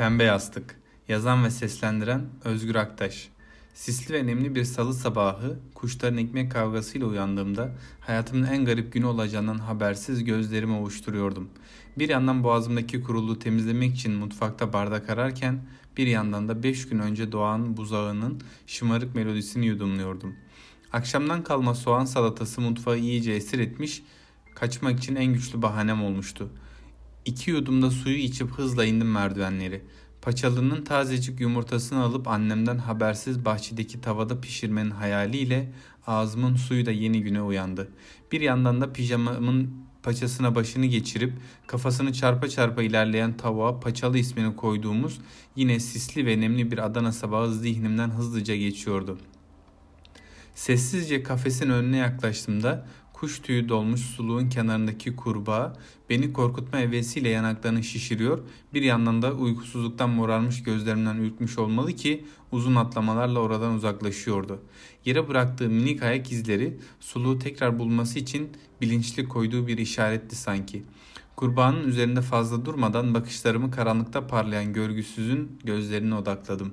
Pembe Yastık Yazan ve seslendiren Özgür Aktaş Sisli ve nemli bir salı sabahı kuşların ekmek kavgasıyla uyandığımda hayatımın en garip günü olacağından habersiz gözlerimi ovuşturuyordum. Bir yandan boğazımdaki kuruluğu temizlemek için mutfakta bardak ararken bir yandan da beş gün önce doğan buzağının şımarık melodisini yudumluyordum. Akşamdan kalma soğan salatası mutfağı iyice esir etmiş, kaçmak için en güçlü bahanem olmuştu. İki yudumda suyu içip hızla indim merdivenleri. Paçalının tazecik yumurtasını alıp annemden habersiz bahçedeki tavada pişirmenin hayaliyle ağzımın suyu da yeni güne uyandı. Bir yandan da pijamamın paçasına başını geçirip kafasını çarpa çarpa ilerleyen tavuğa paçalı ismini koyduğumuz yine sisli ve nemli bir Adana sabahı zihnimden hızlıca geçiyordu. Sessizce kafesin önüne yaklaştığımda kuş tüyü dolmuş suluğun kenarındaki kurbağa beni korkutma hevesiyle yanaklarını şişiriyor, bir yandan da uykusuzluktan morarmış gözlerimden ürkmüş olmalı ki uzun atlamalarla oradan uzaklaşıyordu. Yere bıraktığı minik ayak izleri suluğu tekrar bulması için bilinçli koyduğu bir işaretti sanki. Kurbağanın üzerinde fazla durmadan bakışlarımı karanlıkta parlayan görgüsüzün gözlerine odakladım.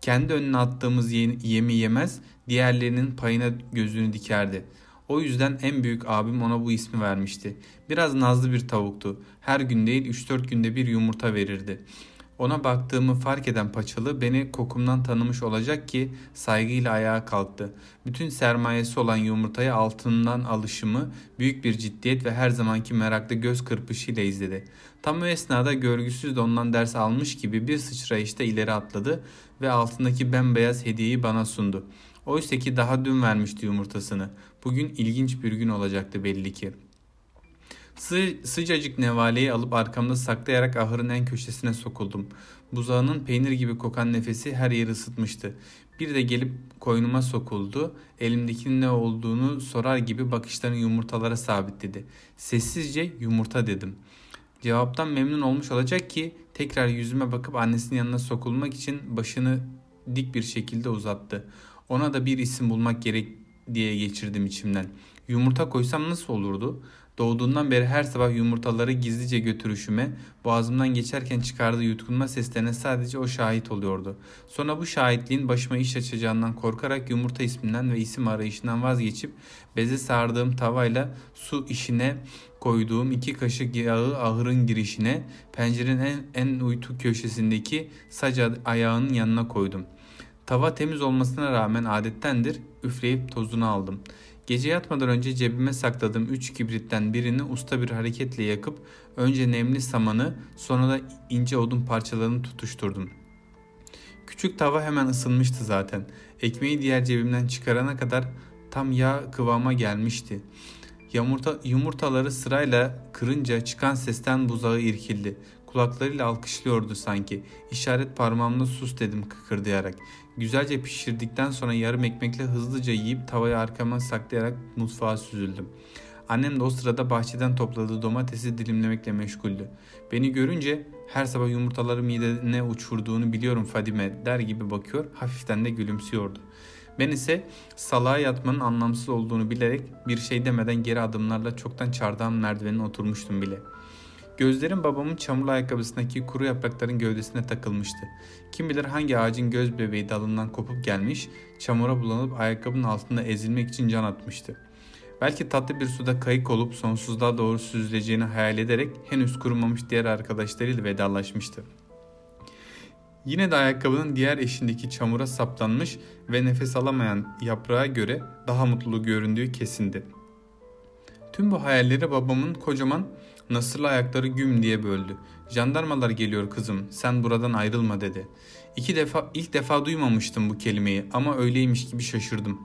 Kendi önüne attığımız yemi yemez, diğerlerinin payına gözünü dikerdi.'' O yüzden en büyük abim ona bu ismi vermişti. Biraz nazlı bir tavuktu. Her gün değil 3-4 günde bir yumurta verirdi. Ona baktığımı fark eden paçalı beni kokumdan tanımış olacak ki saygıyla ayağa kalktı. Bütün sermayesi olan yumurtayı altından alışımı büyük bir ciddiyet ve her zamanki meraklı göz kırpışıyla izledi. Tam o esnada görgüsüz de ondan ders almış gibi bir sıçrayışta ileri atladı ve altındaki bembeyaz hediyeyi bana sundu. Oysa ki daha dün vermişti yumurtasını. Bugün ilginç bir gün olacaktı belli ki. Sı sıcacık nevaleyi alıp arkamda saklayarak ahırın en köşesine sokuldum. Buzağının peynir gibi kokan nefesi her yeri ısıtmıştı. Bir de gelip koynuma sokuldu. Elimdekinin ne olduğunu sorar gibi bakışlarını yumurtalara sabitledi. Sessizce yumurta dedim. Cevaptan memnun olmuş olacak ki tekrar yüzüme bakıp annesinin yanına sokulmak için başını dik bir şekilde uzattı. Ona da bir isim bulmak gerek diye geçirdim içimden. Yumurta koysam nasıl olurdu? Doğduğundan beri her sabah yumurtaları gizlice götürüşüme, boğazımdan geçerken çıkardığı yutkunma seslerine sadece o şahit oluyordu. Sonra bu şahitliğin başıma iş açacağından korkarak yumurta isminden ve isim arayışından vazgeçip beze sardığım tavayla su işine koyduğum iki kaşık yağı ahırın girişine, pencerenin en, en uytu köşesindeki sac ayağının yanına koydum.'' Tava temiz olmasına rağmen adettendir üfleyip tozunu aldım. Gece yatmadan önce cebime sakladığım üç kibritten birini usta bir hareketle yakıp önce nemli samanı sonra da ince odun parçalarını tutuşturdum. Küçük tava hemen ısınmıştı zaten. Ekmeği diğer cebimden çıkarana kadar tam yağ kıvama gelmişti. Yumurta, yumurtaları sırayla kırınca çıkan sesten buzağı irkildi. Kulaklarıyla alkışlıyordu sanki. İşaret parmağımla sus dedim kıkırdayarak. Güzelce pişirdikten sonra yarım ekmekle hızlıca yiyip tavayı arkama saklayarak mutfağa süzüldüm. Annem de o sırada bahçeden topladığı domatesi dilimlemekle meşguldü. Beni görünce her sabah yumurtaları midene uçurduğunu biliyorum Fadime der gibi bakıyor hafiften de gülümsüyordu. Ben ise salağa yatmanın anlamsız olduğunu bilerek bir şey demeden geri adımlarla çoktan çardağın merdivenine oturmuştum bile.'' Gözlerim babamın çamurlu ayakkabısındaki kuru yaprakların gövdesine takılmıştı. Kim bilir hangi ağacın göz bebeği dalından kopup gelmiş, çamura bulanıp ayakkabının altında ezilmek için can atmıştı. Belki tatlı bir suda kayık olup sonsuzluğa doğru süzüleceğini hayal ederek henüz kurumamış diğer arkadaşlarıyla vedalaşmıştı. Yine de ayakkabının diğer eşindeki çamura saplanmış ve nefes alamayan yaprağa göre daha mutlu göründüğü kesindi. Tüm bu hayalleri babamın kocaman Nasırlı ayakları güm diye böldü. Jandarmalar geliyor kızım sen buradan ayrılma dedi. İki defa ilk defa duymamıştım bu kelimeyi ama öyleymiş gibi şaşırdım.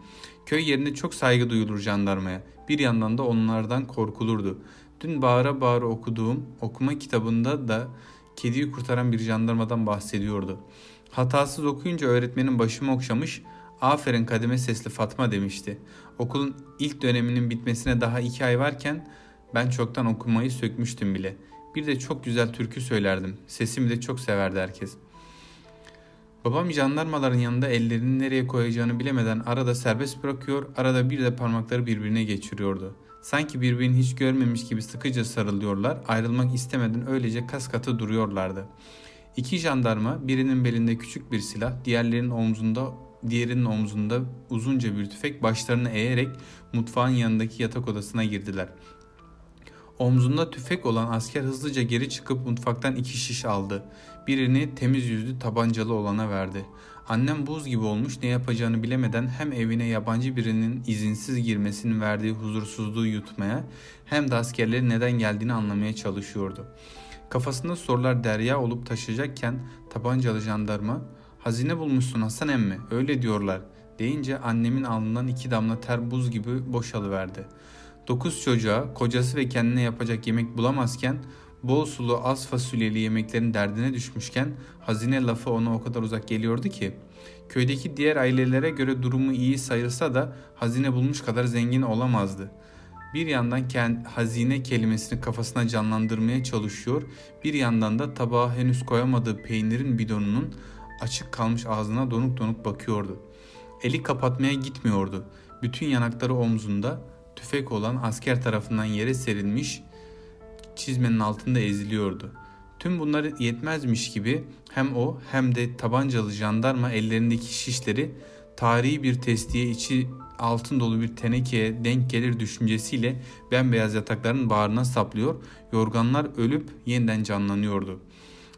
Köy yerinde çok saygı duyulur jandarmaya. Bir yandan da onlardan korkulurdu. Dün bağıra bağıra okuduğum okuma kitabında da kediyi kurtaran bir jandarmadan bahsediyordu. Hatasız okuyunca öğretmenin başımı okşamış, aferin kademe sesli Fatma demişti. Okulun ilk döneminin bitmesine daha iki ay varken ben çoktan okumayı sökmüştüm bile. Bir de çok güzel türkü söylerdim. Sesimi de çok severdi herkes. Babam jandarmaların yanında ellerini nereye koyacağını bilemeden arada serbest bırakıyor, arada bir de parmakları birbirine geçiriyordu. Sanki birbirini hiç görmemiş gibi sıkıca sarılıyorlar, ayrılmak istemeden öylece kas katı duruyorlardı. İki jandarma birinin belinde küçük bir silah, diğerlerinin omzunda diğerinin omzunda uzunca bir tüfek başlarını eğerek mutfağın yanındaki yatak odasına girdiler. Omzunda tüfek olan asker hızlıca geri çıkıp mutfaktan iki şiş aldı. Birini temiz yüzlü tabancalı olana verdi. Annem buz gibi olmuş ne yapacağını bilemeden hem evine yabancı birinin izinsiz girmesinin verdiği huzursuzluğu yutmaya hem de askerlerin neden geldiğini anlamaya çalışıyordu. Kafasında sorular derya olup taşıyacakken tabancalı jandarma ''Hazine bulmuşsun Hasan emmi öyle diyorlar'' deyince annemin alnından iki damla ter buz gibi boşalıverdi. Dokuz çocuğa, kocası ve kendine yapacak yemek bulamazken bol sulu az fasulyeli yemeklerin derdine düşmüşken hazine lafı ona o kadar uzak geliyordu ki köydeki diğer ailelere göre durumu iyi sayılsa da hazine bulmuş kadar zengin olamazdı. Bir yandan kend, hazine kelimesini kafasına canlandırmaya çalışıyor, bir yandan da tabağa henüz koyamadığı peynirin bidonunun açık kalmış ağzına donuk donuk bakıyordu. Eli kapatmaya gitmiyordu. Bütün yanakları omzunda, tüfek olan asker tarafından yere serilmiş çizmenin altında eziliyordu. Tüm bunları yetmezmiş gibi hem o hem de tabancalı jandarma ellerindeki şişleri tarihi bir testiye içi altın dolu bir tenekeye denk gelir düşüncesiyle bembeyaz yatakların bağrına saplıyor, yorganlar ölüp yeniden canlanıyordu.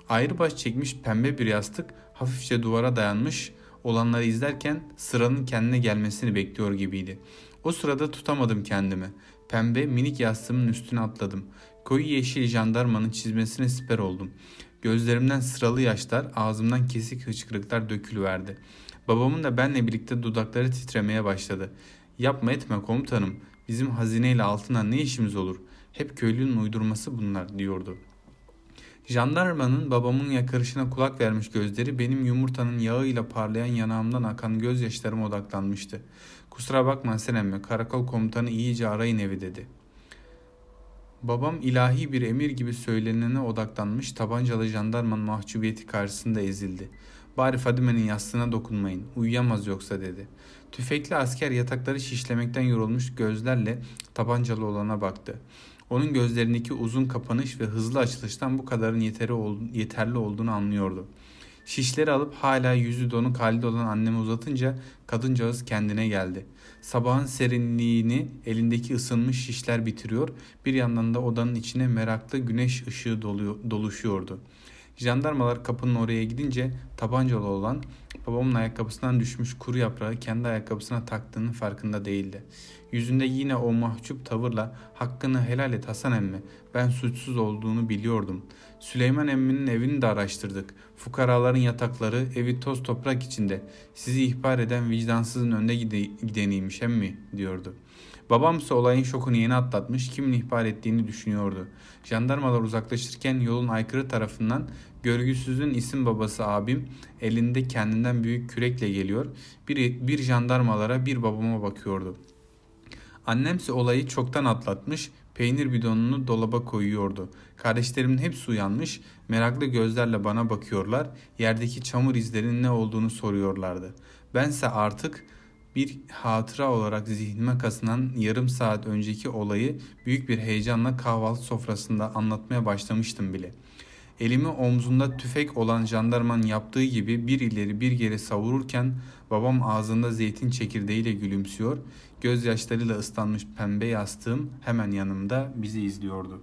Ayrı baş çekmiş pembe bir yastık hafifçe duvara dayanmış olanları izlerken sıranın kendine gelmesini bekliyor gibiydi. O sırada tutamadım kendimi. Pembe minik yastığımın üstüne atladım. Koyu yeşil jandarmanın çizmesine siper oldum. Gözlerimden sıralı yaşlar, ağzımdan kesik hıçkırıklar dökülüverdi. Babamın da benle birlikte dudakları titremeye başladı. Yapma etme komutanım, bizim hazineyle altına ne işimiz olur? Hep köylünün uydurması bunlar diyordu. Jandarmanın babamın yakarışına kulak vermiş gözleri benim yumurtanın yağıyla parlayan yanağımdan akan gözyaşlarıma odaklanmıştı. Kusura bakma sen emmi, karakol komutanı iyice arayın evi dedi. Babam ilahi bir emir gibi söylenene odaklanmış tabancalı jandarmanın mahcubiyeti karşısında ezildi. Bari Fadime'nin yastığına dokunmayın, uyuyamaz yoksa dedi. Tüfekli asker yatakları şişlemekten yorulmuş gözlerle tabancalı olana baktı. Onun gözlerindeki uzun kapanış ve hızlı açılıştan bu kadarın yeteri yeterli olduğunu anlıyordu. Şişleri alıp hala yüzü donuk halde olan anneme uzatınca kadıncağız kendine geldi. Sabahın serinliğini elindeki ısınmış şişler bitiriyor, bir yandan da odanın içine meraklı güneş ışığı doluyor, doluşuyordu. Jandarmalar kapının oraya gidince tabancalı olan babamın ayakkabısından düşmüş kuru yaprağı kendi ayakkabısına taktığının farkında değildi. Yüzünde yine o mahcup tavırla hakkını helal et Hasan emmi ben suçsuz olduğunu biliyordum. Süleyman emminin evini de araştırdık. Fukaraların yatakları evi toz toprak içinde. Sizi ihbar eden vicdansızın önde gideniymiş emmi diyordu. Babam ise olayın şokunu yeni atlatmış, kimin ihbar ettiğini düşünüyordu. Jandarmalar uzaklaşırken yolun aykırı tarafından görgüsüzün isim babası abim elinde kendinden büyük kürekle geliyor. Bir, bir jandarmalara bir babama bakıyordu. Annemse olayı çoktan atlatmış, peynir bidonunu dolaba koyuyordu. Kardeşlerimin hepsi uyanmış, meraklı gözlerle bana bakıyorlar, yerdeki çamur izlerinin ne olduğunu soruyorlardı. Bense artık bir hatıra olarak zihnime kasınan yarım saat önceki olayı büyük bir heyecanla kahvaltı sofrasında anlatmaya başlamıştım bile. Elimi omzunda tüfek olan jandarmanın yaptığı gibi bir ileri bir geri savururken babam ağzında zeytin çekirdeğiyle gülümsüyor, gözyaşlarıyla ıslanmış pembe yastığım hemen yanımda bizi izliyordu.